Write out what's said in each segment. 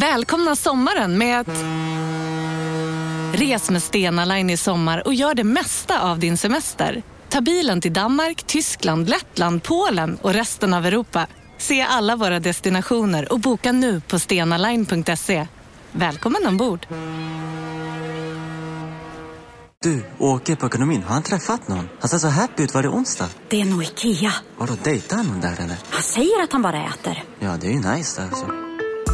Välkomna sommaren med att... Res med Stena Line i sommar och gör det mesta av din semester. Ta bilen till Danmark, Tyskland, Lettland, Polen och resten av Europa. Se alla våra destinationer och boka nu på stenaline.se. Välkommen ombord! Du, åker på ekonomin. Har han träffat någon? Han ser så happy ut. Var det onsdag? Det är nog Ikea. Har du dejtat någon där eller? Han säger att han bara äter. Ja, det är ju nice alltså.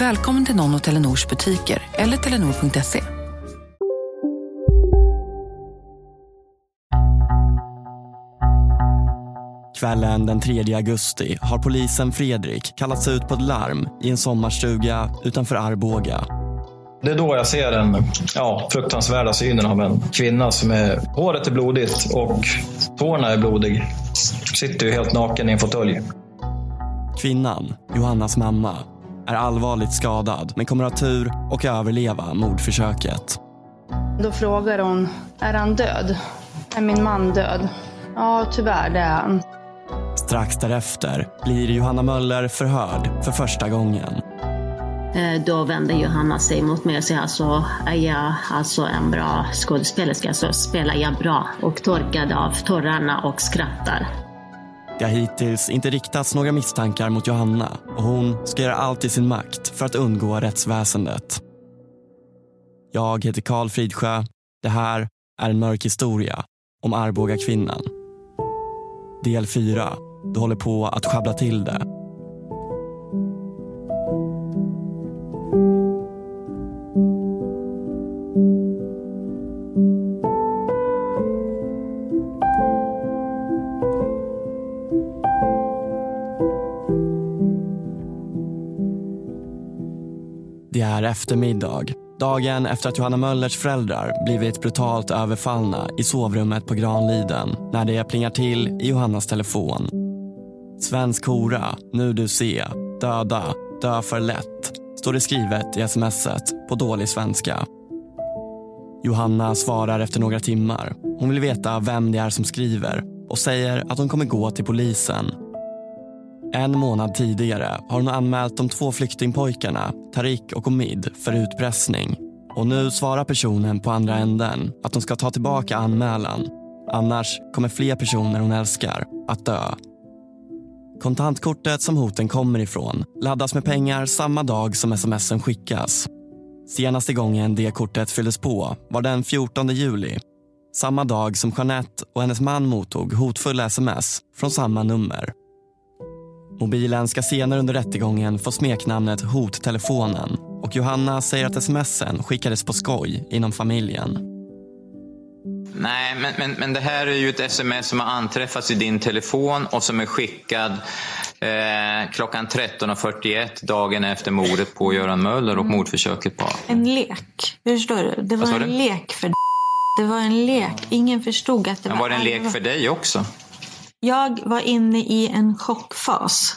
Välkommen till någon av Telenors butiker eller telenor.se. Kvällen den 3 augusti har polisen Fredrik kallats ut på ett larm i en sommarstuga utanför Arboga. Det är då jag ser den ja, fruktansvärda synen av en kvinna som är, håret är blodigt och tårna är blodig. Sitter ju helt naken i en fåtölj. Kvinnan, Johannas mamma, är allvarligt skadad men kommer ha tur och överleva mordförsöket. Då frågar hon, är han död? Är min man död? Ja, tyvärr det är han. Strax därefter blir Johanna Möller förhörd för första gången. Eh, Då vände Johanna sig mot mig och sa alltså, är jag alltså en bra skådespelerska så spelar jag bra och torkade av tårarna och skrattar. Det har hittills inte riktats några misstankar mot Johanna och hon ska göra allt i sin makt för att undgå rättsväsendet. Jag heter Karl Fridsjö. Det här är en mörk historia om Arboga kvinnan. Del 4. Du håller på att sjabbla till det. Eftermiddag. Dagen efter att Johanna Möllers föräldrar blivit brutalt överfallna i sovrummet på Granliden när det plingar till i Johannas telefon. Svensk hora, nu du se, döda, dö för lätt står det skrivet i smset på dålig svenska. Johanna svarar efter några timmar. Hon vill veta vem det är som skriver och säger att hon kommer gå till polisen en månad tidigare har hon anmält de två flyktingpojkarna Tarik och Omid för utpressning. Och nu svarar personen på andra änden att de ska ta tillbaka anmälan. Annars kommer fler personer hon älskar att dö. Kontantkortet som hoten kommer ifrån laddas med pengar samma dag som smsen skickas. Senaste gången det kortet fylldes på var den 14 juli. Samma dag som Jeanette och hennes man mottog hotfulla sms från samma nummer. Mobilen ska senare under rättegången få smeknamnet Hottelefonen och Johanna säger att smsen skickades på skoj inom familjen. Nej, men, men, men det här är ju ett sms som har anträffats i din telefon och som är skickad eh, klockan 13.41 dagen efter mordet på Göran Möller och mordförsöket på... En lek. Förstår du? Det var en du? lek för Det var en lek. Ingen förstod att det Men var var det en lek för dig också? Jag var inne i en chockfas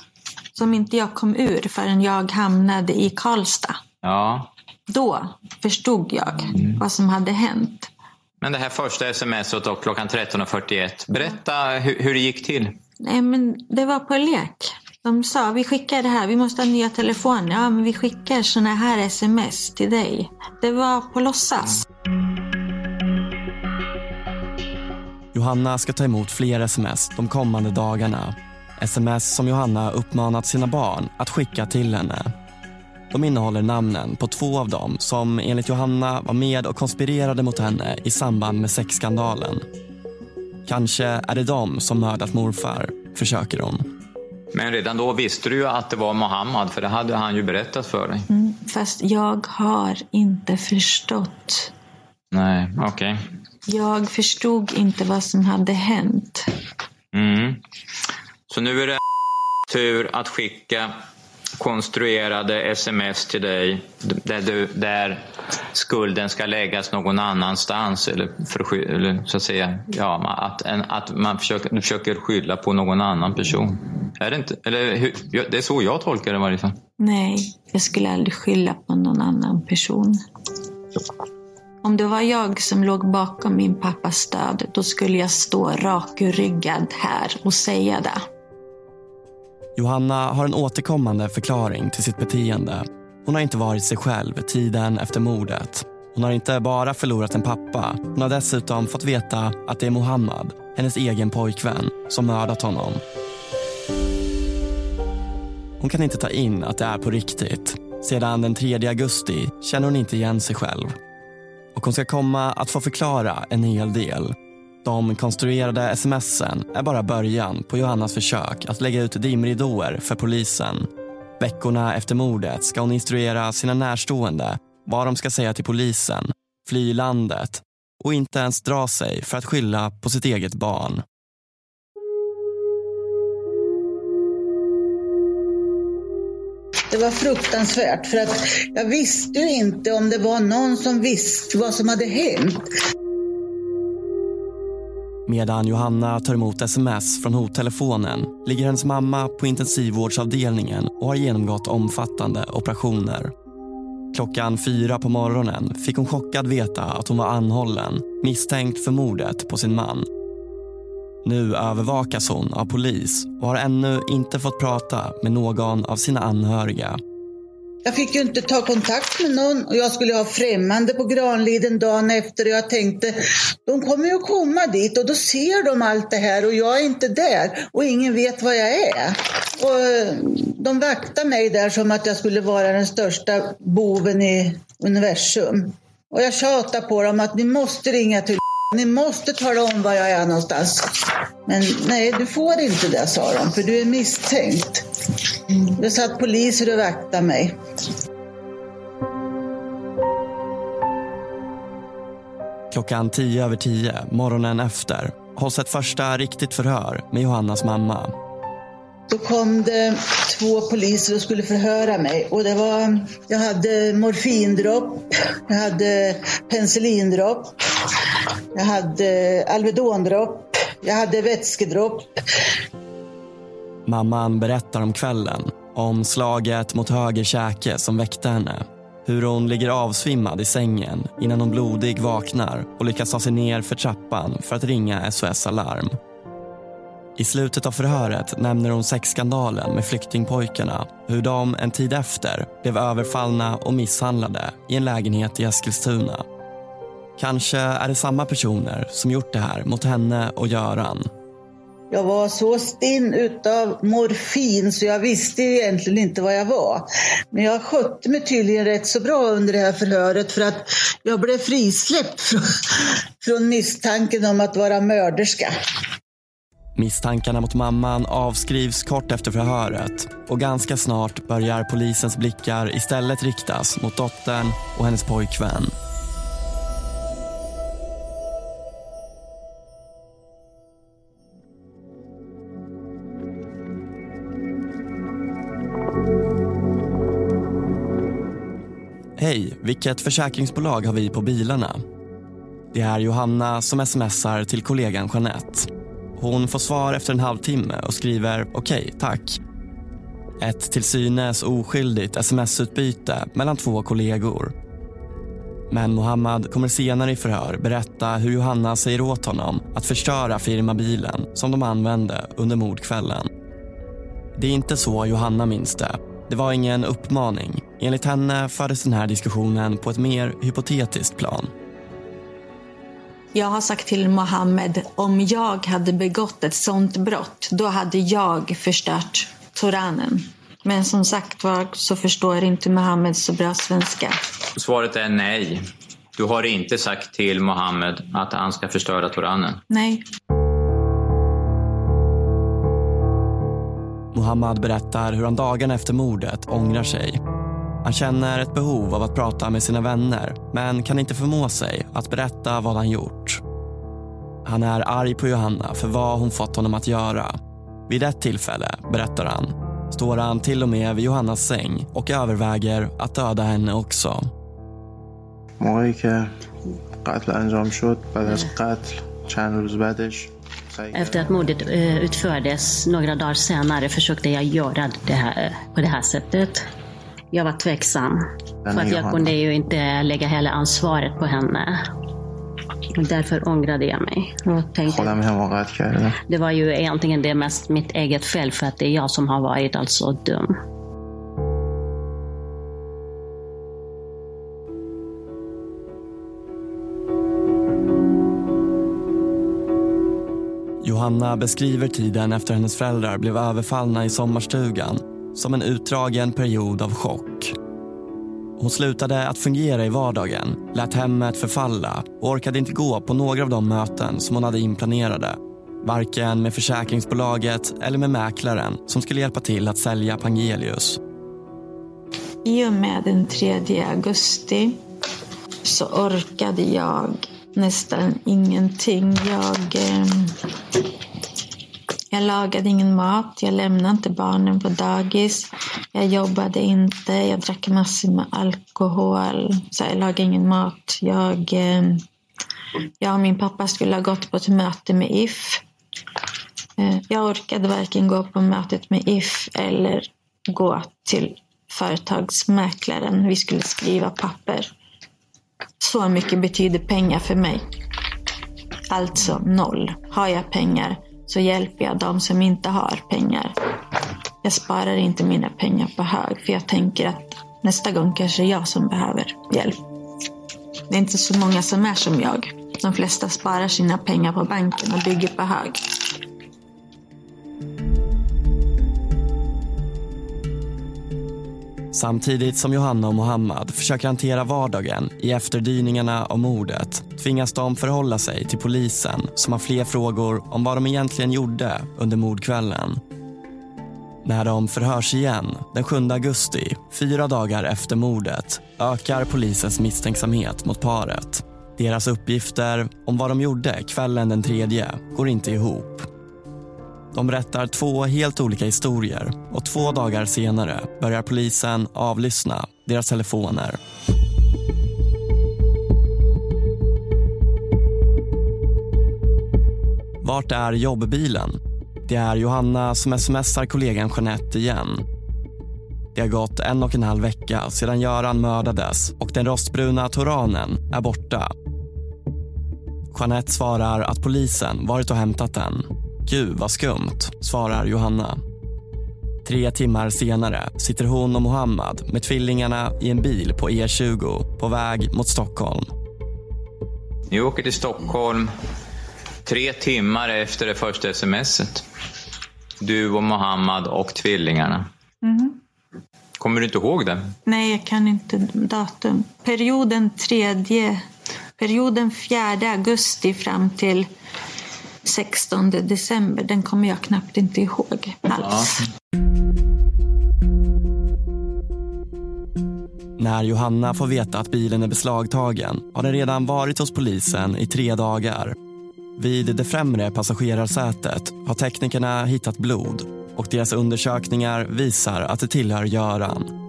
som inte jag kom ur förrän jag hamnade i Karlstad. Ja. Då förstod jag Mm. vad som hade hänt. Men det här första smset då, klockan 13.41. Berätta hur, hur det gick till. Nej, men det var på lek. De sa vi skickar det här, vi måste ha nya telefoner. Ja, men vi skickar såna här sms till dig. Det var på låtsas. Johanna ska ta emot fler sms de kommande dagarna. Sms som Johanna uppmanat sina barn att skicka till henne. De innehåller namnen på två av dem som enligt Johanna var med och konspirerade mot henne i samband med sexskandalen. Kanske är det de som mördat morfar, försöker hon. Men redan då visste du ju att det var Mohammed, för det hade han ju berättat för dig. Mm, fast jag har inte förstått. Nej, okej. Jag förstod inte vad som hade hänt. Mm. Så nu är det tur att skicka konstruerade sms till dig där, du, där skulden ska läggas någon annanstans. Eller, för, eller så att säga, ja, att, en, att man försöker, du försöker skylla på någon annan person. Är det inte? Eller, hur, det är så jag tolkar det i varje fall. Nej, jag skulle aldrig skylla på någon annan person. Om det var jag som låg bakom min pappas död, då skulle jag stå rakryggad här och säga det. Johanna har en återkommande förklaring till sitt beteende. Hon har inte varit sig själv tiden efter mordet. Hon har inte bara förlorat en pappa, hon har dessutom fått veta att det är Mohammad, hennes egen pojkvän, som mördat honom. Hon kan inte ta in att det är på riktigt. Sedan den 3 augusti känner hon inte igen sig själv. Och hon ska komma att få förklara en hel del. De konstruerade smsen är bara början på Johannas försök att lägga ut dimridåer för polisen. Veckorna efter mordet ska hon instruera sina närstående vad de ska säga till polisen, fly landet och inte ens dra sig för att skylla på sitt eget barn. Det var fruktansvärt för att jag visste ju inte om det var någon som visste vad som hade hänt. Medan Johanna tar emot sms från hottelefonen ligger hennes mamma på intensivvårdsavdelningen och har genomgått omfattande operationer. Klockan fyra på morgonen fick hon chockad veta att hon var anhållen misstänkt för mordet på sin man. Nu övervakas hon av polis och har ännu inte fått prata med någon av sina anhöriga. Jag fick ju inte ta kontakt med någon och jag skulle ha främmande på Granliden dagen efter och jag tänkte de kommer ju att komma dit och då ser de allt det här och jag är inte där och ingen vet vad jag är. Och eh, de vaktar mig där som att jag skulle vara den största boven i universum. Och jag tjatar på dem att ni måste ringa till ni måste tala om var jag är någonstans. Men nej, du får inte det, sa de, för du är misstänkt. Det satt poliser och vaktade mig. Klockan tio över tio, morgonen efter, hålls ett första riktigt förhör med Johannas mamma. Då kom det två poliser och skulle förhöra mig. Och det var, jag hade morfindropp, jag hade penicillindropp, jag hade Alvedondropp, jag hade vätskedropp. Mamman berättar om kvällen, om slaget mot höger käke som väckte henne. Hur hon ligger avsvimmad i sängen innan hon blodig vaknar och lyckas ta sig ner för trappan för att ringa SOS Alarm. I slutet av förhöret nämner hon sexskandalen med flyktingpojkarna. Hur de en tid efter blev överfallna och misshandlade i en lägenhet i Eskilstuna. Kanske är det samma personer som gjort det här mot henne och Göran. Jag var så stinn utav morfin så jag visste egentligen inte vad jag var. Men jag skötte mig tydligen rätt så bra under det här förhöret för att jag blev frisläppt från, från misstanken om att vara mörderska. Misstankarna mot mamman avskrivs kort efter förhöret och ganska snart börjar polisens blickar istället riktas mot dottern och hennes pojkvän. Hej, vilket försäkringsbolag har vi på bilarna? Det är Johanna som smsar till kollegan Jeanette. Hon får svar efter en halvtimme och skriver okej, okay, tack. Ett till synes oskyldigt sms-utbyte mellan två kollegor. Men Mohammad kommer senare i förhör berätta hur Johanna säger åt honom att förstöra firmabilen som de använde under mordkvällen. Det är inte så Johanna minns det. Det var ingen uppmaning. Enligt henne fördes den här diskussionen på ett mer hypotetiskt plan. Jag har sagt till Mohammed, om jag hade begått ett sånt brott, då hade jag förstört Toranen. Men som sagt var så förstår inte Mohammed så bra svenska. Svaret är nej. Du har inte sagt till Mohammed att han ska förstöra Toranen? Nej. Mohammad berättar hur han dagarna efter mordet ångrar sig. Han känner ett behov av att prata med sina vänner men kan inte förmå sig att berätta vad han gjort. Han är arg på Johanna för vad hon fått honom att göra. Vid ett tillfälle, berättar han, står han till och med vid Johannas säng och överväger att döda henne också. موقعی که قتل انجام شد بعد از قتل چند روز بعدش efter att mordet eh, utfördes några dagar senare försökte jag göra det här, på det här sättet. Jag var tveksam. För att jag kunde ju inte lägga hela ansvaret på henne. Och därför ångrade jag mig. Och tänkte, det var ju egentligen det mest mitt eget fel för att det är jag som har varit alltså dum. Johanna beskriver tiden efter hennes föräldrar blev överfallna i sommarstugan som en utdragen period av chock. Hon slutade att fungera i vardagen, lät hemmet förfalla och orkade inte gå på några av de möten som hon hade inplanerade. Varken med försäkringsbolaget eller med mäklaren som skulle hjälpa till att sälja Pangelius. I och med den 3 augusti så orkade jag nästan ingenting. Jag, eh, jag lagade ingen mat, jag lämnade inte barnen på dagis. Jag jobbade inte, jag drack massor med alkohol. Så jag lagade ingen mat. Jag, eh, jag och min pappa skulle ha gått på ett möte med If. Eh, Jag orkade varken gå på mötet med If eller gå till företagsmäklaren. Vi skulle skriva papper. Så mycket betyder pengar för mig. Alltså noll. Har jag pengar så hjälper jag de som inte har pengar. Jag sparar inte mina pengar på hög för jag tänker att nästa gång kanske det är jag som behöver hjälp. Det är inte så många som är som jag. De flesta sparar sina pengar på banken och bygger på hög. Samtidigt som Johanna och Mohammad försöker hantera vardagen i efterdyningarna av mordet tvingas de förhålla sig till polisen som har fler frågor om vad de egentligen gjorde under mordkvällen. När de förhörs igen den 7 augusti, fyra dagar efter mordet, ökar polisens misstänksamhet mot paret. Deras uppgifter om vad de gjorde kvällen den tredje går inte ihop. De berättar två helt olika historier och två dagar senare börjar polisen avlyssna deras telefoner. Vart är jobbbilen? Det är Johanna som smsar kollegan Jeanette igen. Det har gått en och en halv vecka sedan Göran mördades och den rostbruna Toranen är borta. Jeanette svarar att polisen varit och hämtat den. Gud vad skumt, svarar Johanna. Tre timmar senare sitter hon och Mohammad med tvillingarna i en bil på E20 på väg mot Stockholm. Ni åker till Stockholm tre timmar efter det första smset. Du och Mohammad och tvillingarna. Mhm. Kommer du inte ihåg det? Nej, jag kan inte datum. Perioden tredje, perioden 4 augusti fram till 16 december, den kommer jag knappt inte ihåg alls. När Johanna får veta att bilen är beslagtagen har den redan varit hos polisen i tre dagar. Vid det främre passagerarsätet har teknikerna hittat blod och deras undersökningar visar att det tillhör Göran.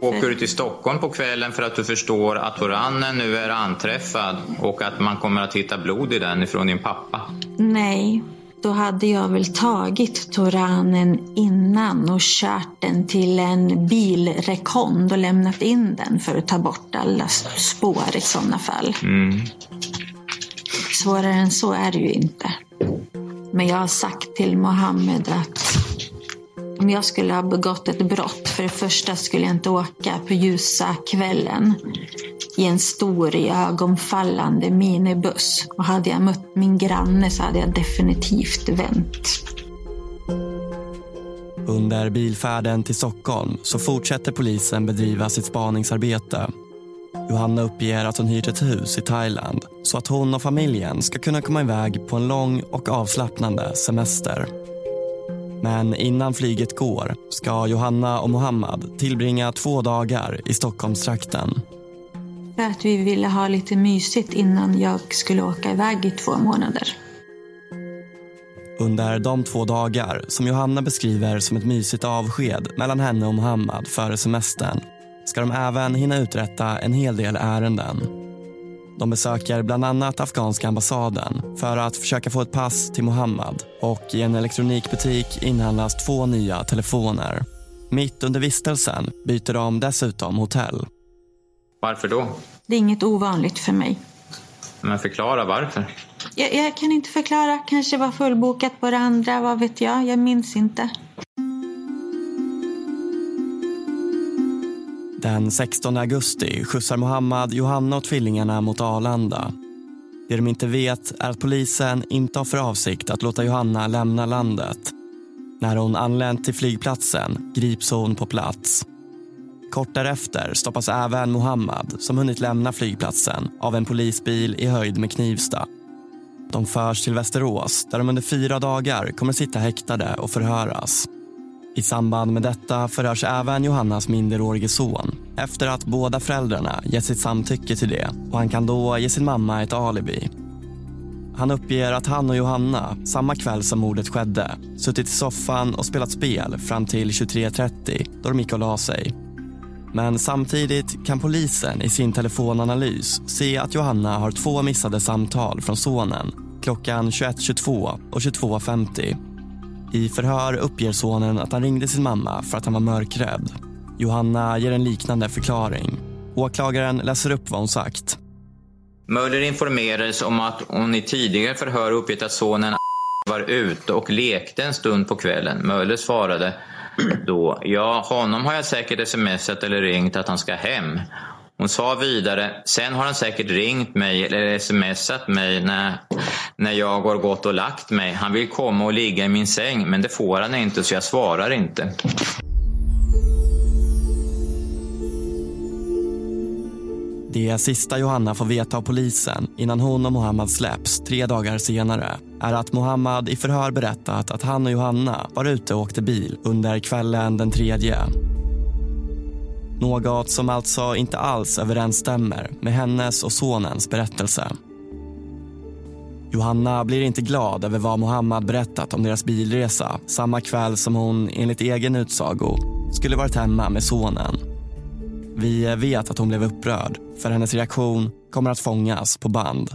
Åker du till Stockholm på kvällen för att du förstår att Toranen nu är anträffad och att man kommer att hitta blod i den ifrån din pappa? Nej, då hade jag väl tagit Toranen innan och kört den till en bilrekond och lämnat in den för att ta bort alla spår i sådana fall. Mm. Svårare än så är det ju inte. Men jag har sagt till Mohammed att om jag skulle ha begått ett brott, för det första skulle jag inte åka på ljusa kvällen i en stor ögonfallande minibuss. Och hade jag mött min granne så hade jag definitivt vänt. Under bilfärden till Stockholm så fortsätter polisen bedriva sitt spaningsarbete. Johanna uppger att hon hyrt ett hus i Thailand så att hon och familjen ska kunna komma iväg på en lång och avslappnande semester. Men innan flyget går ska Johanna och Mohammad tillbringa två dagar i Stockholmstrakten. För att vi ville ha lite mysigt innan jag skulle åka iväg i två månader. Under de två dagar som Johanna beskriver som ett mysigt avsked mellan henne och Mohammad före semestern ska de även hinna uträtta en hel del ärenden. De besöker bland annat afghanska ambassaden för att försöka få ett pass till Mohammad och i en elektronikbutik inhandlas två nya telefoner. Mitt under vistelsen byter de dessutom hotell. Varför då? Det är inget ovanligt för mig. Men förklara varför. Jag, jag kan inte förklara. Kanske var fullbokat på det andra. Vad vet jag? Jag minns inte. Den 16 augusti skjutsar Mohammad Johanna och tvillingarna mot Arlanda. Det de inte vet är att polisen inte har för avsikt att låta Johanna lämna landet. När hon anlänt till flygplatsen grips hon på plats. Kort därefter stoppas även Mohammad som hunnit lämna flygplatsen av en polisbil i höjd med Knivsta. De förs till Västerås där de under fyra dagar kommer sitta häktade och förhöras. I samband med detta förhörs även Johannas minderårige son efter att båda föräldrarna gett sitt samtycke till det och han kan då ge sin mamma ett alibi. Han uppger att han och Johanna, samma kväll som mordet skedde suttit i soffan och spelat spel fram till 23.30 då de gick och la sig. Men samtidigt kan polisen i sin telefonanalys se att Johanna har två missade samtal från sonen klockan 21.22 och 22.50. I förhör uppger sonen att han ringde sin mamma för att han var mörkrädd. Johanna ger en liknande förklaring. Åklagaren läser upp vad hon sagt. Möller informerades om att hon i tidigare förhör uppgett att sonen var ute och lekte en stund på kvällen. Möller svarade då, ja honom har jag säkert smsat eller ringt att han ska hem. Hon sa vidare, sen har han säkert ringt mig eller smsat mig när, när jag har gått och lagt mig. Han vill komma och ligga i min säng men det får han inte så jag svarar inte. Det sista Johanna får veta av polisen innan hon och Mohammad släpps tre dagar senare är att Mohammad i förhör berättat att han och Johanna var ute och åkte bil under kvällen den tredje. Något som alltså inte alls överensstämmer med hennes och sonens berättelse. Johanna blir inte glad över vad Mohammad berättat om deras bilresa samma kväll som hon enligt egen utsago skulle varit hemma med sonen. Vi vet att hon blev upprörd, för hennes reaktion kommer att fångas på band.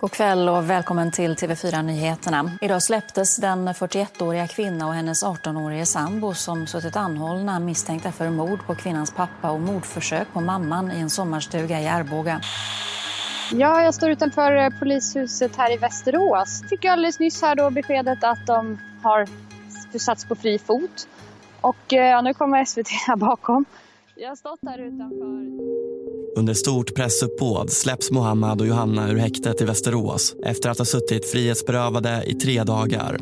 God kväll och välkommen till TV4 Nyheterna. Idag släpptes den 41-åriga kvinna och hennes 18-årige sambo som suttit anhållna misstänkta för mord på kvinnans pappa och mordförsök på mamman i en sommarstuga i Arboga. Ja, jag står utanför eh, polishuset här i Västerås. Fick jag alldeles nyss här då beskedet att de har försatts på fri fot. Och eh, ja, nu kommer SVT här bakom. Jag har stått här utanför. Under stort pressuppbåd släpps Mohammad och Johanna ur häktet i Västerås efter att ha suttit frihetsberövade i tre dagar.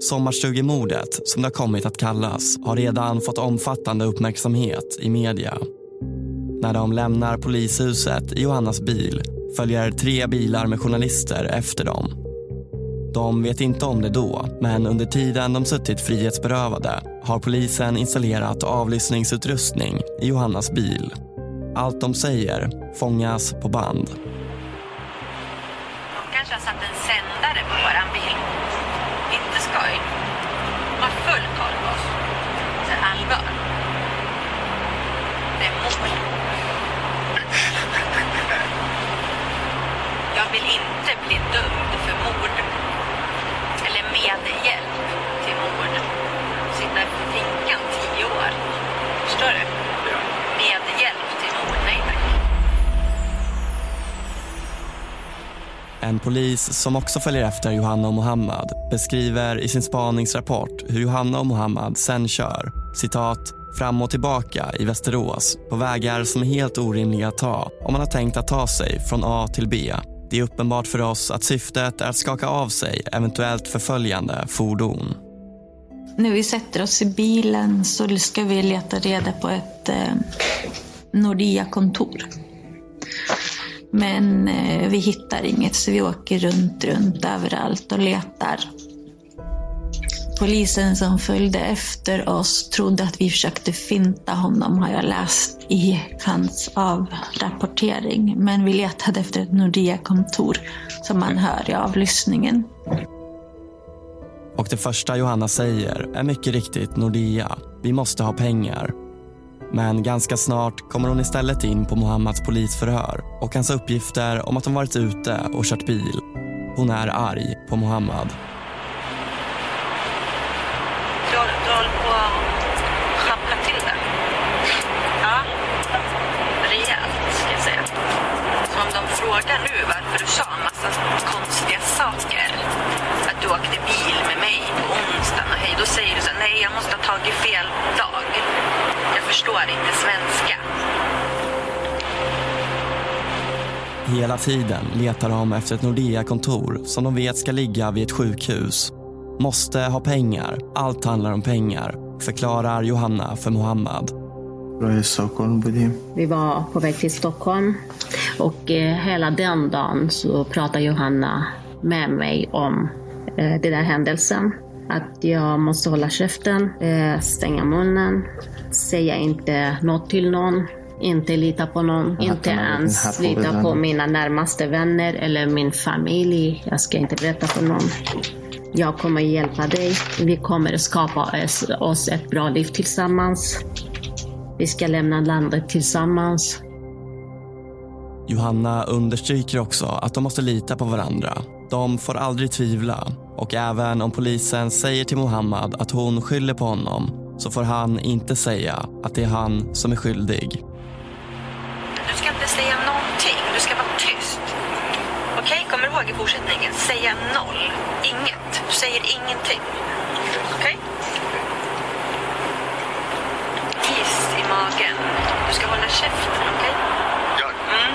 Sommarstugemordet, som det har kommit att kallas, har redan fått omfattande uppmärksamhet i media. När de lämnar polishuset i Johannas bil följer tre bilar med journalister efter dem. De vet inte om det då, men under tiden de suttit frihetsberövade har polisen installerat avlyssningsutrustning i Johannas bil. Allt de säger fångas på band. De kanske har satt en sändning En polis som också följer efter Johanna och Mohammad beskriver i sin spaningsrapport hur Johanna och Mohammad sen kör citat fram och tillbaka i Västerås på vägar som är helt orimliga att ta om man har tänkt att ta sig från A till B. Det är uppenbart för oss att syftet är att skaka av sig eventuellt förföljande fordon. När vi sätter oss i bilen så ska vi leta reda på ett eh, Nordea-kontor. Men eh, vi hittar inget så vi åker runt, runt överallt och letar. Polisen som följde efter oss trodde att vi försökte finta honom har jag läst i hans avrapportering. Men vi letade efter ett Nordea-kontor som man hör i avlyssningen. Och det första Johanna säger är mycket riktigt Nordea. Vi måste ha pengar. Men ganska snart kommer hon istället in på Mohammads polisförhör och hans uppgifter om att hon varit ute och kört bil. Hon är arg på Mohammad. Du, håller- du håller på att sjabbla till det. Ja. Rejält, ska jag säga. Som om de frågar nu varför du sa en massa konstiga saker. Att du åkte bil med mig på onsdagen och hej, då säger du så nej jag måste ha tagit fel dag förstår inte svenska. Hela tiden letar de efter ett Nordea-kontor som de vet ska ligga vid ett sjukhus. Måste ha pengar, allt handlar om pengar, förklarar Johanna för Mohammad. Jag i Stockholm, Vi var på väg till Stockholm och eh, hela den dagen så pratade Johanna med mig om eh, den där händelsen. Att jag måste hålla käften, eh, stänga munnen, säga inte något till någon, inte lita på någon, inte ens lita på mina närmaste vänner eller min familj. Jag ska inte berätta för någon. Jag kommer hjälpa dig. Vi kommer skapa oss- oss ett bra liv tillsammans. Vi ska lämna landet tillsammans. Johanna understryker också att de måste lita på varandra. De får aldrig tvivla. Och även om polisen säger till Mohammad att hon skyller på honom så får han inte säga att det är han som är skyldig. Du ska inte säga någonting. Du ska vara tyst. Okej, kommer du ihåg i fortsättningen? Säga noll. Inget. Du säger ingenting. Okej? Is i magen. Du ska hålla käften, okej? Ja. Mm.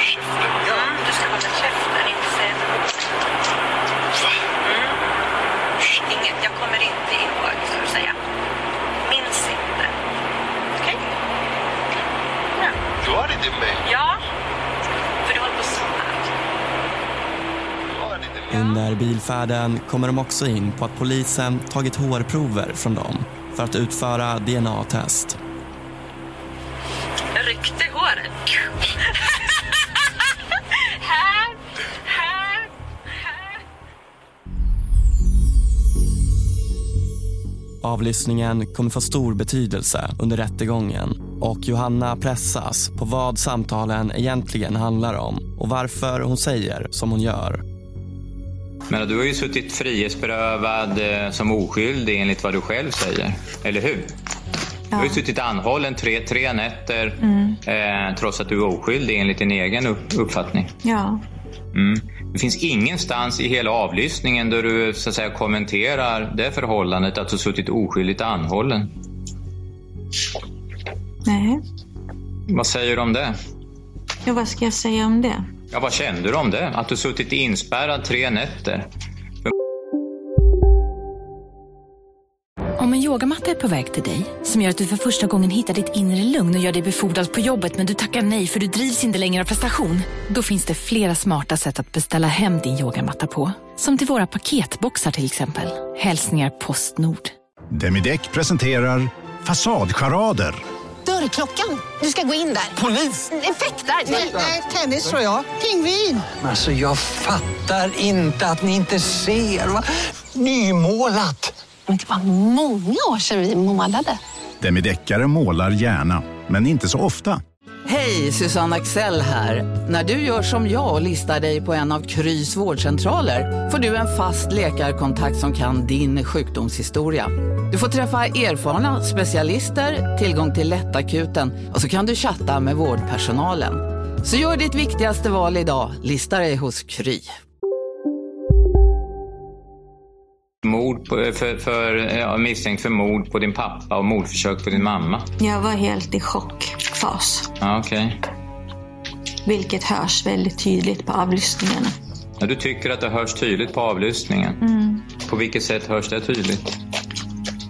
Käften? Mm, du ska hålla käften, inte säga ett ord. Mm. Inget. Jag kommer inte ihåg, ska du säga. Minns inte. Okej? Ja. Du har inte mig. Ja, för du håller på så här. Under bilfärden kommer de också in på att polisen tagit hårprover från dem för att utföra DNA-test. Avlyssningen kommer få stor betydelse under rättegången och Johanna pressas på vad samtalen egentligen handlar om och varför hon säger som hon gör. Men du har ju suttit frihetsberövad eh, som oskyldig enligt vad du själv säger. Eller hur? Du har ju suttit anhållen tre, tre nätter Mm. eh, trots att du är oskyldig enligt din egen upp, uppfattning. Ja. Mm. Det finns ingenstans i hela avlyssningen där du så att säga, kommenterar det förhållandet att du suttit oskyldigt anhållen. Nej. Vad säger du om det? Ja, vad ska jag säga om det? Ja, vad kände du om det? Att du suttit inspärrad tre nätter? Om en yogamatta är på väg till dig, som gör att du för första gången hittar ditt inre lugn och gör dig befordrad på jobbet men du tackar nej för du drivs inte längre av prestation. Då finns det flera smarta sätt att beställa hem din yogamatta på. Som till våra paketboxar till exempel. Hälsningar Postnord. Demideck presenterar Fasadcharader. Dörrklockan. Du ska gå in där. Polis? Effektar? Nej, tennis tror jag. Pingvin. Alltså jag fattar inte att ni inte ser. Va? Nymålat! Men det var många år sedan vi målade. Demideckare målar gärna, men inte så ofta. Hej, Susanne Axel här. När du gör som jag och listar dig på en av Krys vårdcentraler får du en fast läkarkontakt som kan din sjukdomshistoria. Du får träffa erfarna specialister, tillgång till lättakuten och så kan du chatta med vårdpersonalen. Så gör ditt viktigaste val idag, lista dig hos Kry. Mord på, för, för, ja, misstänkt för mord på din pappa och mordförsök på din mamma. Jag var helt i chockfas. Ja, okej. Vilket hörs väldigt tydligt på avlyssningarna. Ja, du tycker att det hörs tydligt på avlyssningen. Mm. På vilket sätt hörs det tydligt?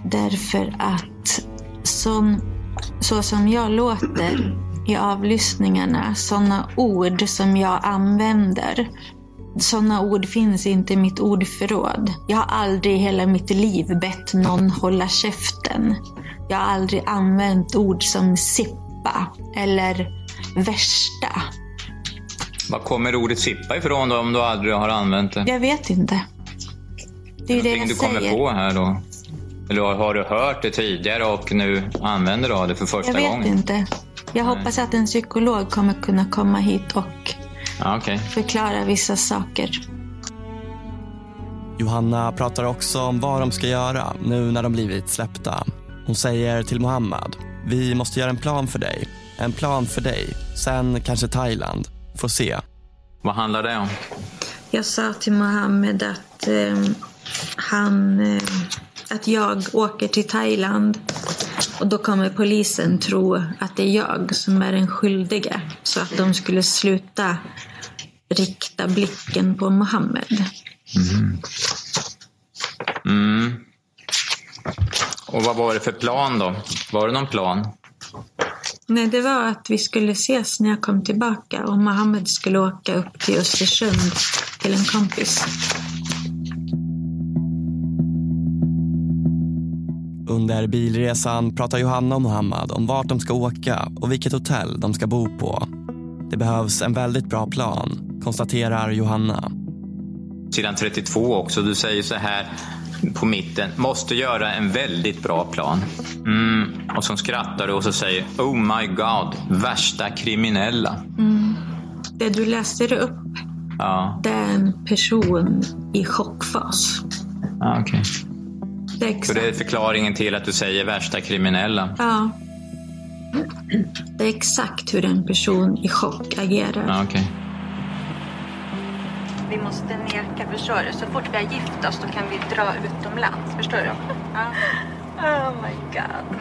Därför att som, så som jag låter i avlyssningarna, sådana ord som jag använder, Sådana ord finns inte i mitt ordförråd. Jag har aldrig i hela mitt liv bett någon hålla käften. Jag har aldrig använt ord som sippa eller värsta. Var kommer ordet sippa ifrån då om du aldrig har använt det? Jag vet inte. Det är ju det jag du kommer säger. på här då? Eller har- du hört det tidigare och nu använder du det för första Jag vet gången? inte. Jag hoppas att en psykolog kommer kunna komma hit och Ja, okej. förklara vissa saker. Johanna pratar också om vad de ska göra nu när de blivit släppta. Hon säger till Mohammad, vi måste göra en plan för dig. En plan för dig. Sen kanske Thailand. Får se. Vad handlar det om? Jag sa till Mohammed att eh, han, eh, att jag åker till Thailand och då kommer polisen tro att det är jag som är den skyldiga. Så att de skulle sluta rikta blicken på Mohammed. Mm. Och vad var det för plan då? Var det någon plan? Nej, det var att vi skulle ses när jag kom tillbaka och Mohammed skulle åka upp till Östersund till en kompis. Under bilresan pratar Johanna och Mohammad om vart de ska åka och vilket hotell de ska bo på. Det behövs en väldigt bra plan, konstaterar Johanna. Sidan 32 också. Du säger så här på mitten. Måste göra en väldigt bra plan. Mm. Och så skrattar du och så säger Oh my god, värsta kriminella. Mm. Det du läser upp, Ja, det är en person i chockfas. ja okej. Det är Så det är förklaringen till att du säger värsta kriminella? Ja. Det är exakt hur en person i chock agerar. Ja, okej. Vi måste neka, förstår du? Så fort vi har gift oss då kan vi dra utomlands, förstår du? Ja. Oh my god.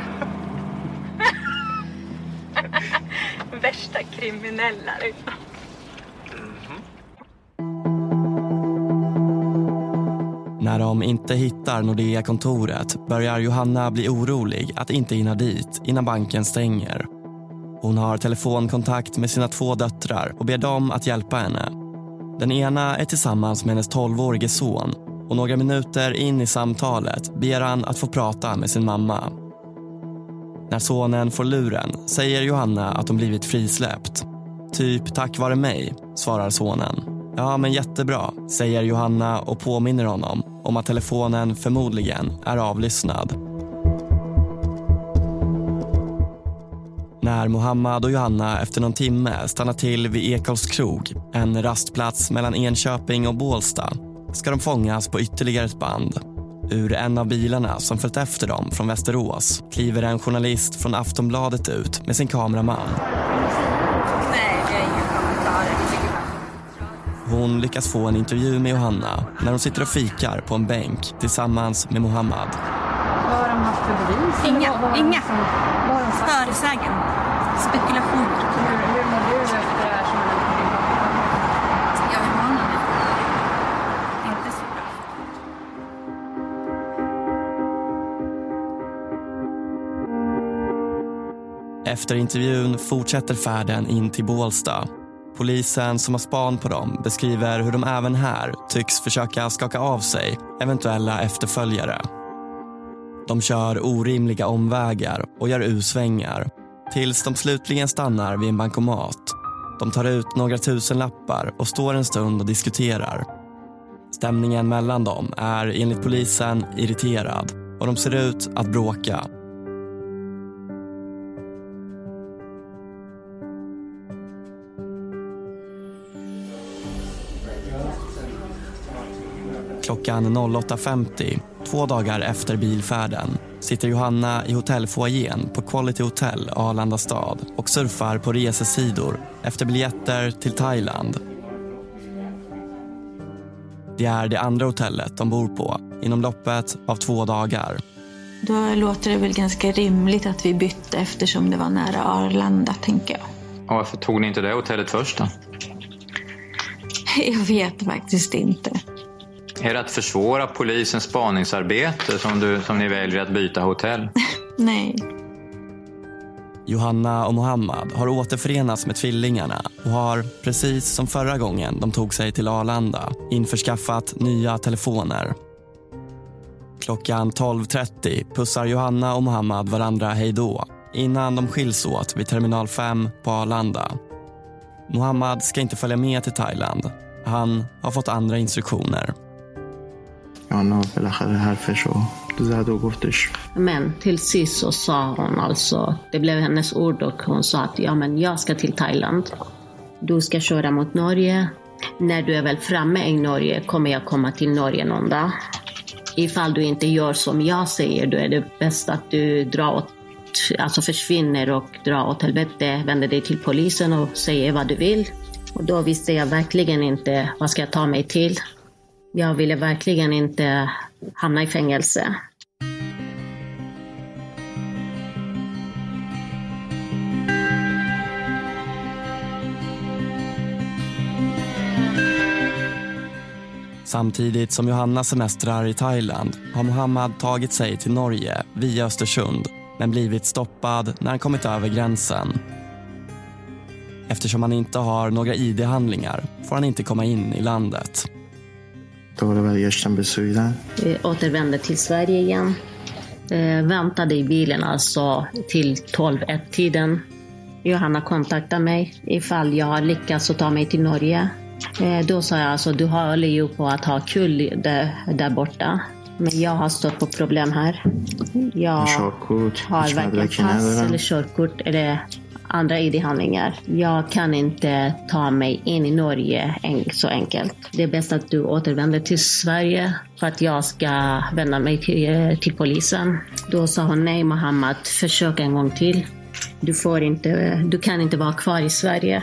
Värsta kriminella liksom. När de inte hittar Nordea-kontoret börjar Johanna bli orolig att inte hinna dit innan banken stänger. Hon har telefonkontakt med sina två döttrar och ber dem att hjälpa henne. Den ena är tillsammans med hennes 12-årige son och några minuter in i samtalet ber han att få prata med sin mamma. När sonen får luren säger Johanna att hon blivit frisläppt. Typ tack vare mig, svarar sonen. Ja, men jättebra, säger Johanna och påminner honom om att telefonen förmodligen är avlyssnad. När Mohammad och Johanna efter någon timme stannar till vid Ekholms krog, en rastplats mellan Enköping och Bålsta, ska de fångas på ytterligare ett band. Ur en av bilarna som följt efter dem från Västerås kliver en journalist från Aftonbladet ut med sin kameraman. Hon lyckas få en intervju med Johanna när hon sitter och fikar på en bänk tillsammans med Mohammad. Vad har de haft för bevis? Inga, Vad- vad inga. som- Har. Spekulationer. Hur, hur mår du efter det här som hände med din pappa? Jag vill ha honom. Inte så bra. Efter intervjun fortsätter färden in till Bålsta. Polisen som har span på dem beskriver hur de även här tycks försöka skaka av sig eventuella efterföljare. De kör orimliga omvägar och gör U-svängar tills de slutligen stannar vid en bankomat. De tar ut några tusen lappar och står en stund och diskuterar. Stämningen mellan dem är enligt polisen irriterad och de ser ut att bråka. Klockan 08.50, två dagar efter bilfärden, sitter Johanna i hotellfoajén på Quality Hotel Arlanda stad och surfar på resesidor efter biljetter till Thailand. Det är det andra hotellet de bor på inom loppet av två dagar. Då låter det väl ganska rimligt att vi bytte eftersom det var nära Arlanda, tänker jag. Och varför tog ni inte det hotellet först då? Jag vet faktiskt inte. Är det att försvåra polisens spaningsarbete som, du, som ni väljer att byta hotell? Nej. Johanna och Mohammad har återförenats med tvillingarna och har, precis som förra gången de tog sig till Arlanda, införskaffat nya telefoner. Klockan 12.30 pussar Johanna och Mohammad varandra hej då innan de skiljs åt vid terminal 5 på Arlanda. Mohammad ska inte följa med till Thailand. Han har fått andra instruktioner ja, så dödade och bortis. Men till sist så sa hon alltså, det blev hennes ord och hon sa att ja men jag ska till Thailand. Du ska köra mot Norge. När du är väl framme i Norge kommer jag komma till Norge någon dag. Ifall du inte gör som jag säger då är det bäst att du drar åt, alltså försvinner och drar åt helvete, vänder dig till polisen och säger vad du vill. Och då visste jag verkligen inte vad ska jag ta mig till. Jag ville verkligen inte hamna i fängelse. Samtidigt som Johanna semestrar i Thailand har Mohammad tagit sig till Norge via Östersund men blivit stoppad när han kommit över gränsen. Eftersom han inte har några ID-handlingar får han inte komma in i landet. Då var det väl Gösta Besudar. Återvände till Sverige igen. Eh, väntade i bilen alltså till 12-1-tiden. Johanna kontaktade mig ifall jag har lyckats att ta mig till Norge. Eh, då sa jag alltså, du håller ju på att ha kul där, där borta. Men jag har stått på problem här. Jag har varken pass eller körkort eller andra ID-handlingar. Jag kan inte ta mig in i Norge en, så enkelt. Det är bäst att du återvänder till Sverige för att jag ska vända mig till, till polisen. Då sa hon nej Mohammad, försök en gång till. Du, får inte, du kan inte vara kvar i Sverige.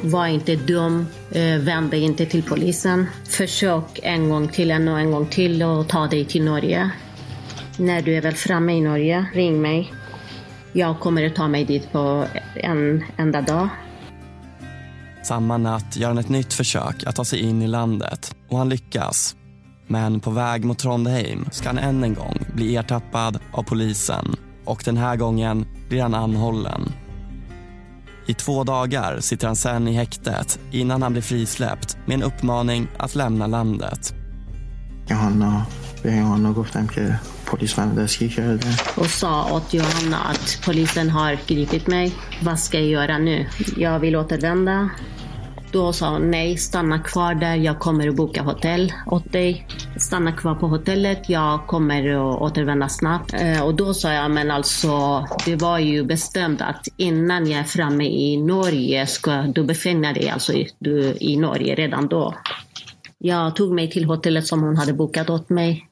Var inte dum, eh, vänd dig inte till polisen. Försök en gång till, ännu en gång till och ta dig till Norge. När du är väl framme i Norge, ring mig. Jag kommer att ta mig dit på en enda dag. Samma natt gör han ett nytt försök att ta sig in i landet och han lyckas. Men på väg mot Trondheim ska han än en gång bli ertappad av polisen och den här gången blir han anhållen. I två dagar sitter han sen i häktet innan han blir frisläppt med en uppmaning att lämna landet. Johanna به Johanna گفتم که پلیس من دستگیر کرده och sa åt Johanna att polisen har gripit mig. Vad ska jag göra nu? Jag vill återvända. Då sa hon nej, stanna kvar där. Jag kommer att boka hotell åt dig. Stanna kvar på hotellet. Jag kommer att återvända snabbt. Eh, Och då sa jag, men alltså, det var ju bestämt att innan jag är framme i Norge ska du befinna dig alltså i, du, i Norge redan då. Jag tog mig till hotellet som hon hade bokat åt mig.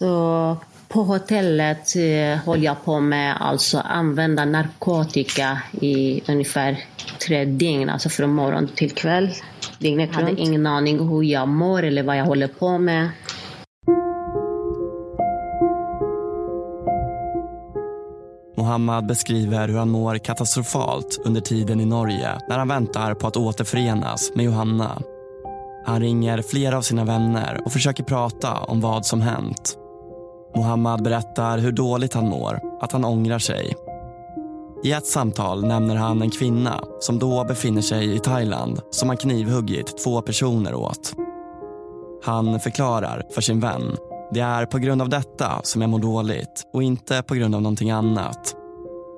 Så på hotellet eh, höll jag på med alltså använda narkotika i ungefär tre dygn, alltså från morgon till kväll. Dygnet jag hade ingen aning hur jag mår eller vad jag håller på med. Mohammad beskriver hur han mår katastrofalt under tiden i Norge när han väntar på att återförenas med Johanna. Han ringer flera av sina vänner och försöker prata om vad som hänt. Mohammad berättar hur dåligt han mår, att han ångrar sig. I ett samtal nämner han en kvinna som då befinner sig i Thailand som han knivhuggit två personer åt. Han förklarar för sin vän. Det är på grund av detta som jag mår dåligt och inte på grund av någonting annat.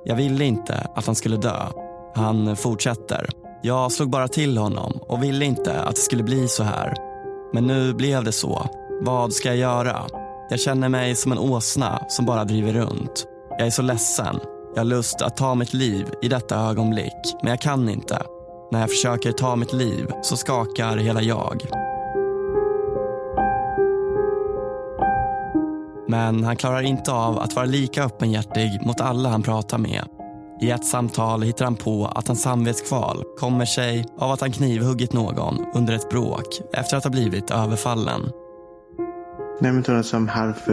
Jag ville inte att han skulle dö. Han fortsätter. Jag slog bara till honom och ville inte att det skulle bli så här. Men nu blev det så. Vad ska jag göra? Jag känner mig som en åsna som bara driver runt. Jag är så ledsen. Jag har lust att ta mitt liv i detta ögonblick, men jag kan inte. När jag försöker ta mitt liv så skakar hela jag. Men han klarar inte av att vara lika öppenhjärtig mot alla han pratar med. I ett samtal hittar han på att hans samvetskval kommer sig av att han knivhuggit någon under ett bråk efter att ha blivit överfallen. نمیتونستم حرف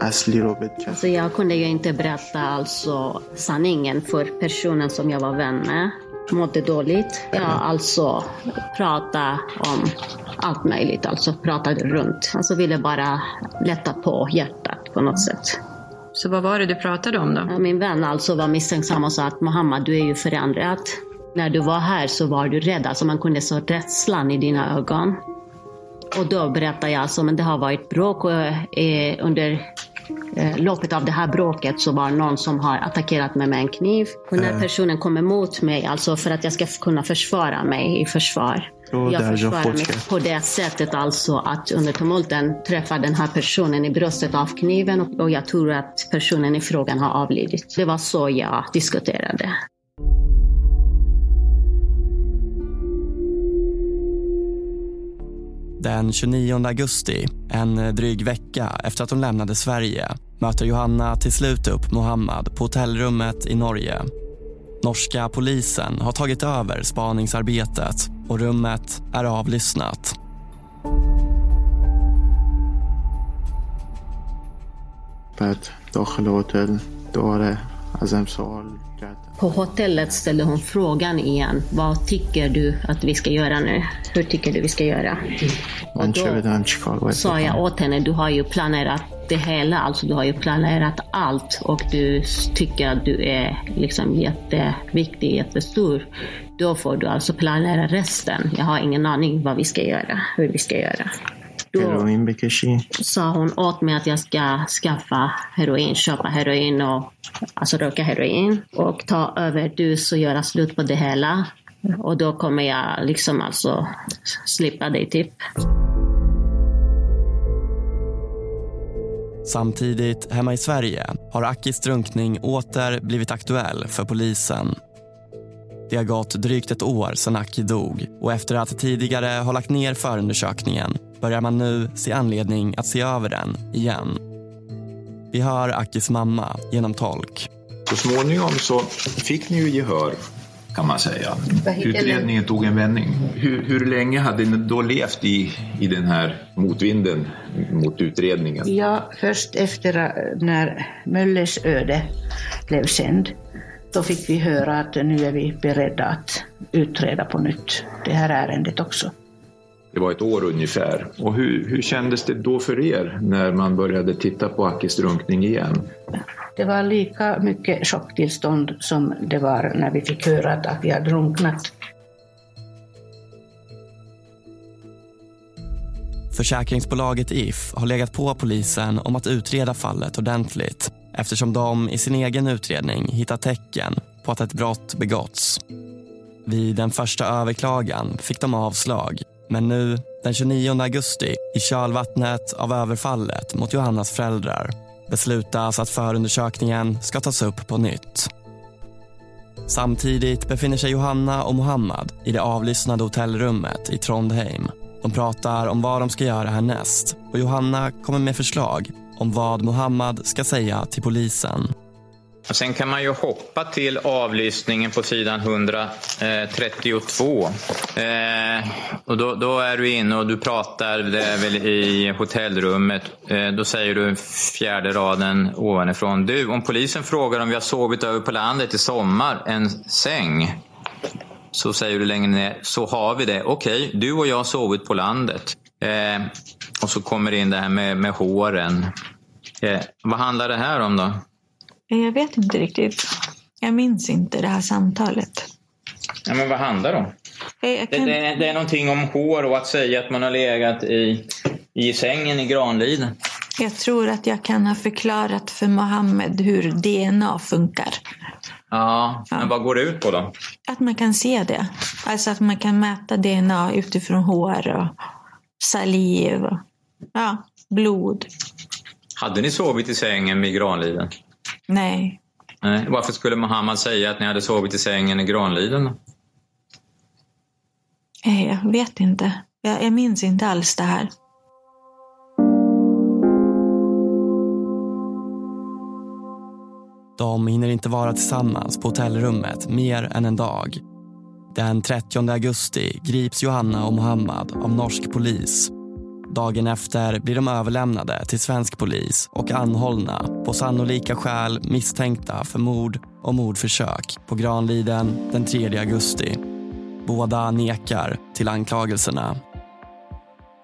اصلی رو بهت کسی Alltså jag kunde ju inte berätta alltså sanningen för personen som jag var vän med. Mådde dåligt. Jag alltså prata om allt möjligt, alltså pratade runt. Alltså ville bara lätta på hjärtat på något sätt. Så vad var det du pratade om då? Min vän alltså var misstänksam och sa att Mohammed, du är ju förändrad. När du var här så var du rädd, alltså man kunde se rädslan i dina ögon. Och då berättade jag alltså, men det har varit bråk och eh, under eh, loppet av det här bråket så var det någon som har attackerat mig med en kniv. Och när Eh. personen kommer mot mig, alltså för att jag ska kunna försvara mig i försvar. Jo, jag försvarar mig på det sättet alltså att under tumulten träffar den här personen i bröstet av kniven och, och jag tror att personen i frågan har avlidit. Det var så jag diskuterade. Den 29 augusti, en dryg vecka efter att hon lämnade Sverige, möter Johanna till slut upp Mohammad på hotellrummet i Norge. Norska polisen har tagit över spaningsarbetet och rummet är avlyssnat. På ett Dachel-hotell, på hotellet ställde hon frågan igen. Vad tycker du att vi ska göra nu? Hur tycker du vi ska göra? Och då sa jag åt henne, du har ju planerat det hela, alltså du har ju planerat allt och du tycker att du är liksom jätteviktig, jättestor. Då får du alltså planera resten. Jag har ingen aning vad vi ska göra, hur vi ska göra. Heroin brukar sa hon åt mig att jag ska skaffa heroin, köpa heroin och alltså röka heroin och ta över överdos och göra slut på det hela. Och då kommer jag liksom alltså slippa dig typ. Samtidigt, hemma i Sverige, har Akis drunkning åter blivit aktuell för polisen. Det har gått drygt ett år sedan Aki dog och efter att tidigare ha lagt ner förundersökningen börjar man nu se anledning att se över den igen. Vi hör Akis mamma genom tolk. Så småningom så fick ni ju gehör kan man säga. Utredningen tog en vändning. Hur, hur länge hade ni då levt i, i den här motvinden mot utredningen? Ja, först efter när Möllers öde blev känd, då fick vi höra att nu är vi beredda att utreda på nytt det här ärendet också. Det var ett år ungefär. Och hur, hur kändes det då för er när man började titta på Akis drunkning igen? Det var lika mycket chocktillstånd som det var när vi fick höra att Aki har drunknat. Försäkringsbolaget If har legat på polisen om att utreda fallet ordentligt eftersom de i sin egen utredning hittat tecken på att ett brott begåtts. Vid den första överklagan fick de avslag men nu, den 29 augusti, i kölvattnet av överfallet mot Johannas föräldrar beslutas att förundersökningen ska tas upp på nytt. Samtidigt befinner sig Johanna och Mohammad i det avlyssnade hotellrummet i Trondheim. De pratar om vad de ska göra härnäst och Johanna kommer med förslag om vad Mohammad ska säga till polisen. Och sen kan man ju hoppa till avlyssningen på sidan 132. Eh, och då, då är du inne och du pratar, det är väl i hotellrummet. Eh, då säger du fjärde raden ovanifrån. Du, om polisen frågar om vi har sovit över på landet i sommar, en säng. Så säger du längre ner, så har vi det. Okej, du och jag har sovit på landet. Eh, och så kommer det in det här med, med håren. Eh, vad handlar det här om då? Jag vet inte riktigt. Jag minns inte det här samtalet. Ja, men vad handlar det om? Jag Det, det, det är någonting om hår och att säga att man har legat i, i sängen i Granliden. jag tror att jag kan ha förklarat för Mohammed hur DNA funkar. Ja, men vad går det ut på då? Att man kan se det. Alltså att man kan mäta DNA utifrån hår och saliv och ja, blod. Hade ni sovit i sängen vid Granliden? Nej, Nej. Varför skulle Mohammed säga att ni hade sovit i sängen i Granliden? eh, jag vet inte. Jag, jag minns inte alls det här. De hinner inte vara tillsammans på hotellrummet mer än en dag. Den 30 augusti grips Johanna och Mohammad av norsk polis. Dagen efter blir de överlämnade till svensk polis och anhållna på sannolika skäl misstänkta för mord och mordförsök på Granliden den 3 augusti. Båda nekar till anklagelserna.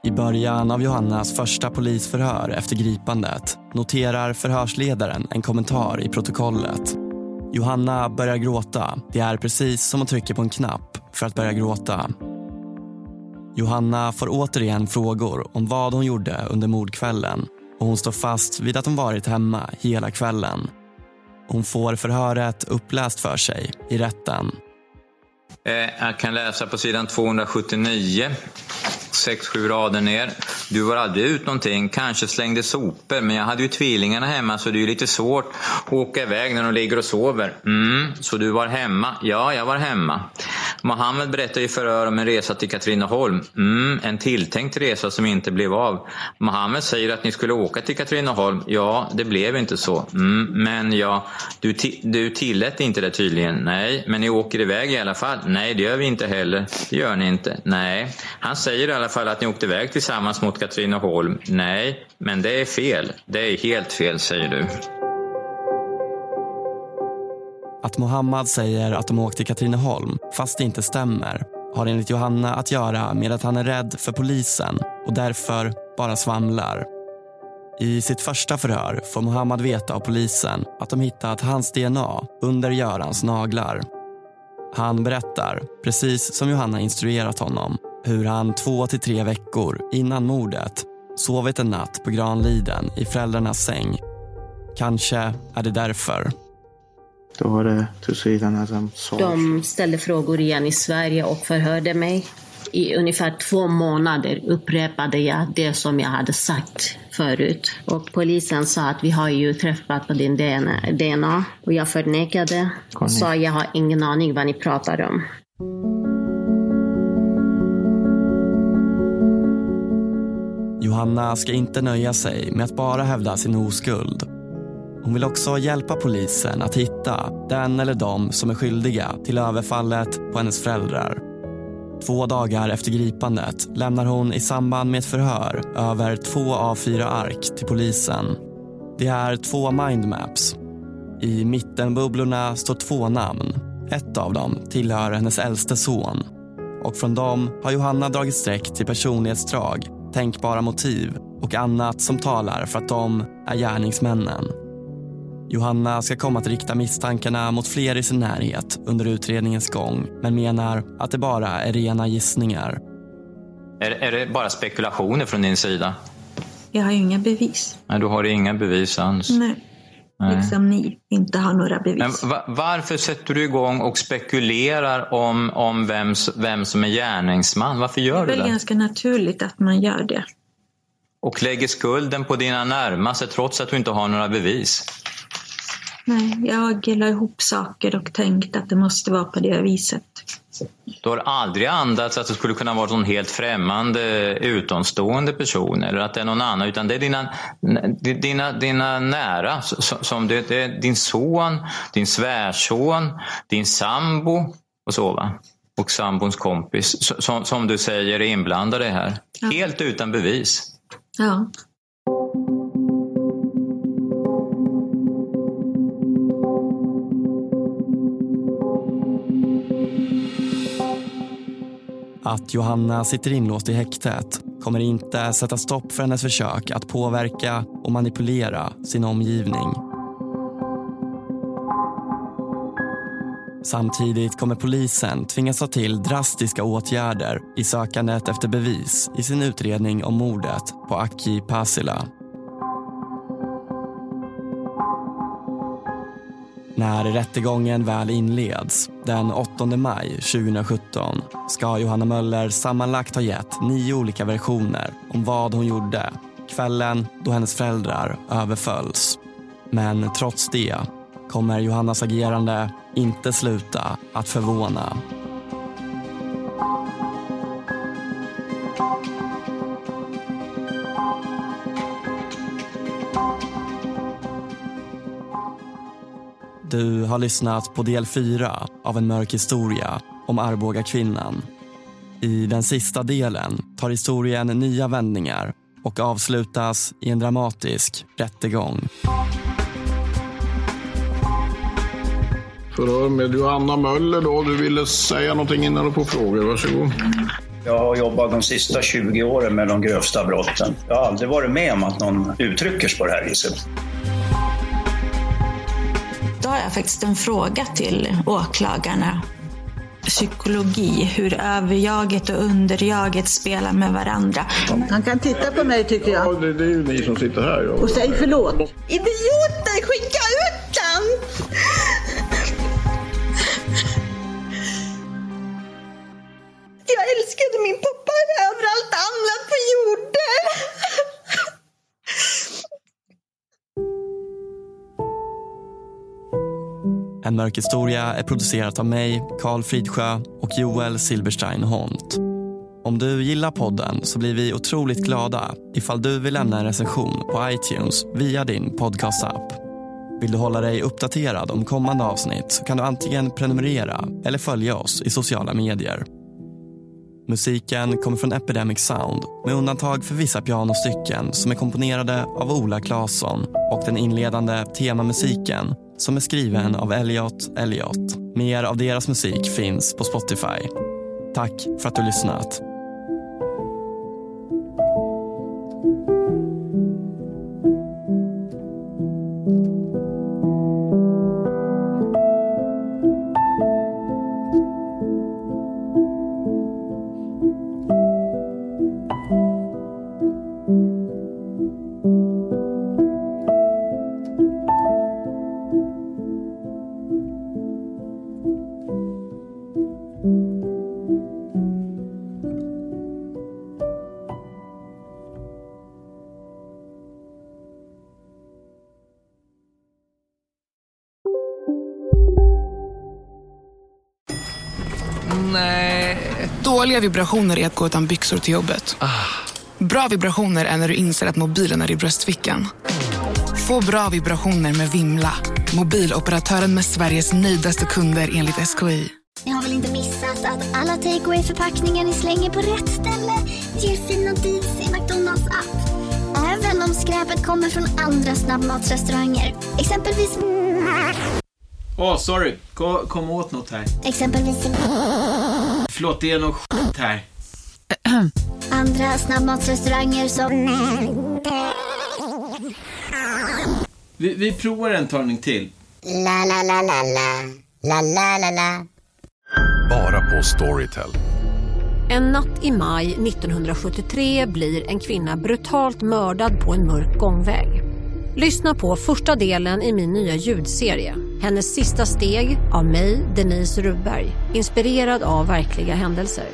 I början av Johannas första polisförhör efter gripandet noterar förhörsledaren en kommentar i protokollet. Johanna börjar gråta. Det är precis som att trycka på en knapp för att börja gråta. Johanna får återigen frågor om vad hon gjorde under mordkvällen och hon står fast vid att hon varit hemma hela kvällen. Hon får förhöret uppläst för sig i rätten. Eh, jag kan läsa på sidan 279, 6-7 rader ner. Du var aldrig ut någonting, kanske slängde sopor, men jag hade ju tvillingarna hemma så det är ju lite svårt att åka iväg när de ligger och sover. Mm, så du var hemma? Ja, jag var hemma. Mohammed berättar i förhör om en resa till Katrineholm. Mm, en tilltänkt resa som inte blev av. Mohammed säger att ni skulle åka till Katrineholm. Ja, det blev inte så. Mm, men ja, du, du tillät inte det tydligen. Nej, men ni åker iväg i alla fall. Nej, det gör vi inte heller. Det gör ni inte. Nej. Han säger i alla fall att ni åkte iväg tillsammans mot Katrineholm. Nej, men det är fel. Det är helt fel, säger du. Att Mohammad säger att de åkt till Katrineholm, fast det inte stämmer, har enligt Johanna att göra med att han är rädd för polisen och därför bara svamlar. I sitt första förhör får Mohammad veta av polisen att de hittat hans DNA under Görans naglar. Han berättar, precis som Johanna instruerat honom, hur han två till tre veckor innan mordet sovit en natt på Granliden i föräldrarnas säng. Kanske är det därför. Då var det tusiderna som såg. De ställde frågor igen i Sverige och förhörde mig. I ungefär två månader upprepade jag det som jag hade sagt förut. Och polisen sa att vi har ju träffat på din DNA. Och jag förnekade. och Sa jag har ingen aning vad ni pratar om. Johanna ska inte nöja sig med att bara hävda sin oskuld hon vill också hjälpa polisen att hitta den eller de som är skyldiga till överfallet på hennes föräldrar. Två dagar efter gripandet lämnar hon i samband med ett förhör över två av fyra ark till polisen. Det är två mindmaps. I mittenbubblorna står två namn. Ett av dem tillhör hennes äldste son. Och från dem har Johanna dragit streck till personlighetsdrag, tänkbara motiv och annat som talar för att de är gärningsmännen. Johanna ska komma att rikta misstankarna mot fler i sin närhet under utredningens gång men menar att det bara är rena gissningar. Är, är det bara spekulationer från din sida? Jag har ju inga bevis. Nej, du har inga bevis alls. Nej. Nej. Liksom ni inte har några Men bevis. va- varför sätter du igång och spekulerar om, om vem, vem som är gärningsman? Varför Det gör är du väl det? ganska naturligt att man gör det. Och lägger skulden på dina närmaste trots att du inte har några bevis? Nej, jag la ihop saker och tänkte att det måste vara på det viset. Du har aldrig andats att det skulle kunna vara någon helt främmande utomstående person eller att det är någon annan utan det är dina, dina, dina nära. Som det, det är din son, din svärson, din sambo och så va. Och sambons kompis som, som du säger är inblandade här. Ja. Helt utan bevis. Ja. Att Johanna sitter inlåst i häktet kommer inte sätta stopp för hennes försök att påverka och manipulera sin omgivning. Samtidigt kommer polisen tvingas ta till drastiska åtgärder i sökandet efter bevis i sin utredning om mordet på Aki Pasila. När rättegången väl inleds den 8 maj 2017 ska Johanna Möller sammanlagt ha gett nio olika versioner om vad hon gjorde kvällen då hennes föräldrar överfölls. Men trots det kommer Johannas agerande inte sluta att förvåna. Har lyssnat på del 4 av En mörk historia om Arboga kvinnan. I den sista delen tar historien nya vändningar och avslutas i en dramatisk rättegång. Förhör med Johanna Möller då. Du ville säga någonting innan du får frågor. Varsågod. Jag har jobbat de sista 20 åren med de grövsta brotten. Jag har aldrig varit med om att någon uttrycker sig på det här viset. Har jag faktiskt en fråga till åklagarna. Psykologi, hur överjaget och underjaget spelar med varandra. Han kan titta på mig tycker jag. Ja, det, det är ju ni som sitter här. Och säg förlåt. Idioter, En mörk historia är producerat av mig, Karl Fridsjö och Joel Silberstein Hont. Om du gillar podden så blir vi otroligt glada ifall du vill lämna en recension på iTunes via din podcastapp. Vill du hålla dig uppdaterad om kommande avsnitt så kan du antingen prenumerera eller följa oss i sociala medier. Musiken kommer från Epidemic Sound med undantag för vissa pianostycken som är komponerade av Ola Claesson och den inledande temamusiken som är skriven av Elliot Elliot. Mer av deras musik finns på Spotify. Tack för att du lyssnat. Dåliga vibrationer är att gå utan byxor till jobbet. Bra vibrationer är när du inser att mobilen är i bröstfickan. Få bra vibrationer med Vimla. Mobiloperatören med Sveriges nöjdaste kunder enligt SKI. Ni har väl inte missat att alla takeaway förpackningar ni slänger på rätt ställe ger fina deals i McDonalds app. Även om skräpet kommer från andra snabbmatsrestauranger. Exempelvis... Åh, sorry. Kom, kom åt något här. Exempelvis... Förlåt, det är något här. Andra snabbmatsrestauranger som... Vi, vi provar en talning till. La, la, la, la, la. La, la, la, la. Bara på Storytel. En natt i maj 1973 blir en kvinna brutalt mördad på en mörk gångväg. Lyssna på första delen i min nya ljudserie. Hennes sista steg av mig, Denise Rubberg. Inspirerad av verkliga händelser.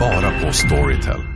Bara på Storytel.